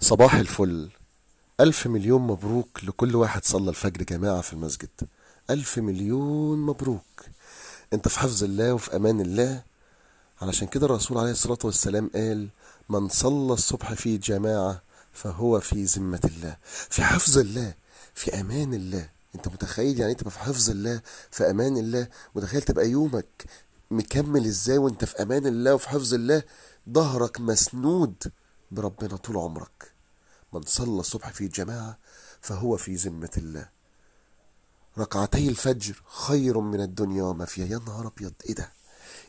صباح الفل. ألف مليون مبروك لكل واحد صلى الفجر جماعة في المسجد. ألف مليون مبروك. أنت في حفظ الله وفي أمان الله. علشان كده الرسول عليه الصلاة والسلام قال من صلى الصبح في جماعة فهو في ذمة الله. في حفظ الله في أمان الله. أنت متخيل يعني تبقى في حفظ الله في أمان الله؟ متخيل تبقى يومك مكمل إزاي وأنت في أمان الله وفي حفظ الله؟ ظهرك مسنود. بربنا طول عمرك. من صلى الصبح في جماعة فهو في ذمة الله. ركعتي الفجر خير من الدنيا وما فيها. يا نهار أبيض! إيه ده؟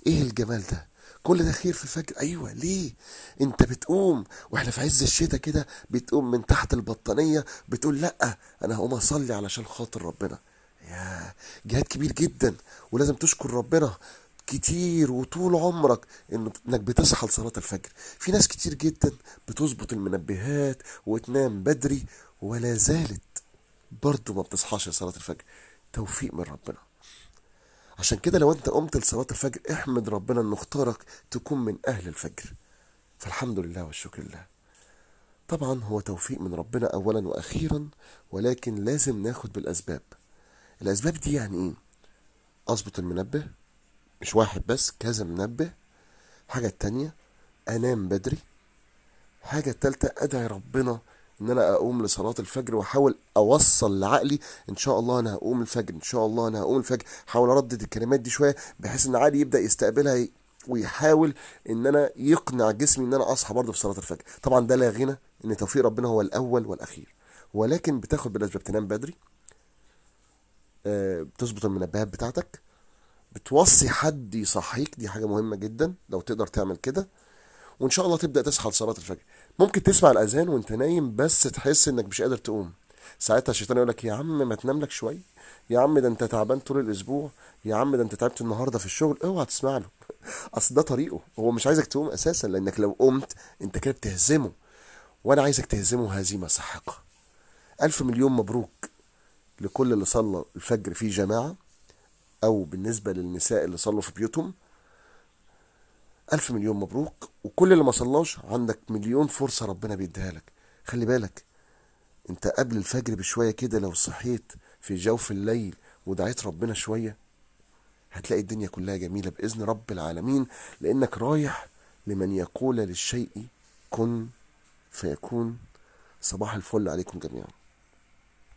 إيه الجمال ده؟ كل ده خير في الفجر؟ أيوة ليه؟ أنت بتقوم وإحنا في عز الشتاء كده بتقوم من تحت البطانية بتقول لأ أنا هقوم أصلي علشان خاطر ربنا. يا جهاد كبير جدا ولازم تشكر ربنا. كتير وطول عمرك إنك بتصحى لصلاة الفجر. في ناس كتير جدا بتظبط المنبهات وتنام بدري ولا زالت برضه ما بتصحاش لصلاة الفجر. توفيق من ربنا. عشان كده لو أنت قمت لصلاة الفجر احمد ربنا إنه اختارك تكون من أهل الفجر. فالحمد لله والشكر لله. طبعا هو توفيق من ربنا اولا وأخيرا ولكن لازم ناخد بالأسباب. الأسباب دي يعني إيه؟ أظبط المنبه مش واحد بس كذا منبه. حاجة التانية أنام بدري. حاجة التالتة أدعي ربنا إن أنا أقوم لصلاة الفجر وأحاول أوصل لعقلي. إن شاء الله أنا هقوم الفجر إن شاء الله أنا هقوم الفجر. احاول أردد الكلمات دي شوية بحيث إن عقلي يبدأ يستقبلها ويحاول إن أنا يقنع جسمي إن أنا أصحى برضه في صلاة الفجر. طبعا ده لا غنى إن توفيق ربنا هو الأول والأخير. ولكن بتاخد بالاسباب تنام بدري. آه، بتظبط المنبهات بتاعتك. بتوصي حد يصحيك دي حاجة مهمة جدا لو تقدر تعمل كده. وإن شاء الله تبدأ تصحى لصلاة الفجر. ممكن تسمع الأذان وأنت نايم بس تحس إنك مش قادر تقوم. ساعتها الشيطان يقول لك يا عم ما تنام لك شوية يا عم ده أنت تعبان طول الأسبوع يا عم ده أنت تعبت النهارده في الشغل اوعى تسمع له. أصل ده طريقه هو مش عايزك تقوم أساسا لأنك لو قمت أنت كده بتهزمه. وأنا عايزك تهزمه هزيمه ساحقه ألف مليون مبروك لكل اللي صلى الفجر في جماعة. أو بالنسبة للنساء اللي صلوا في بيوتهم ألف مليون مبروك. وكل اللي ما صلاش عندك مليون فرصة ربنا بيديها لك. خلي بالك أنت قبل الفجر بشوية كده لو صحيت في جوف الليل ودعيت ربنا شوية هتلاقي الدنيا كلها جميلة بإذن رب العالمين. لأنك رايح لمن يقول للشيء كن فيكون. صباح الفل عليكم جميعا.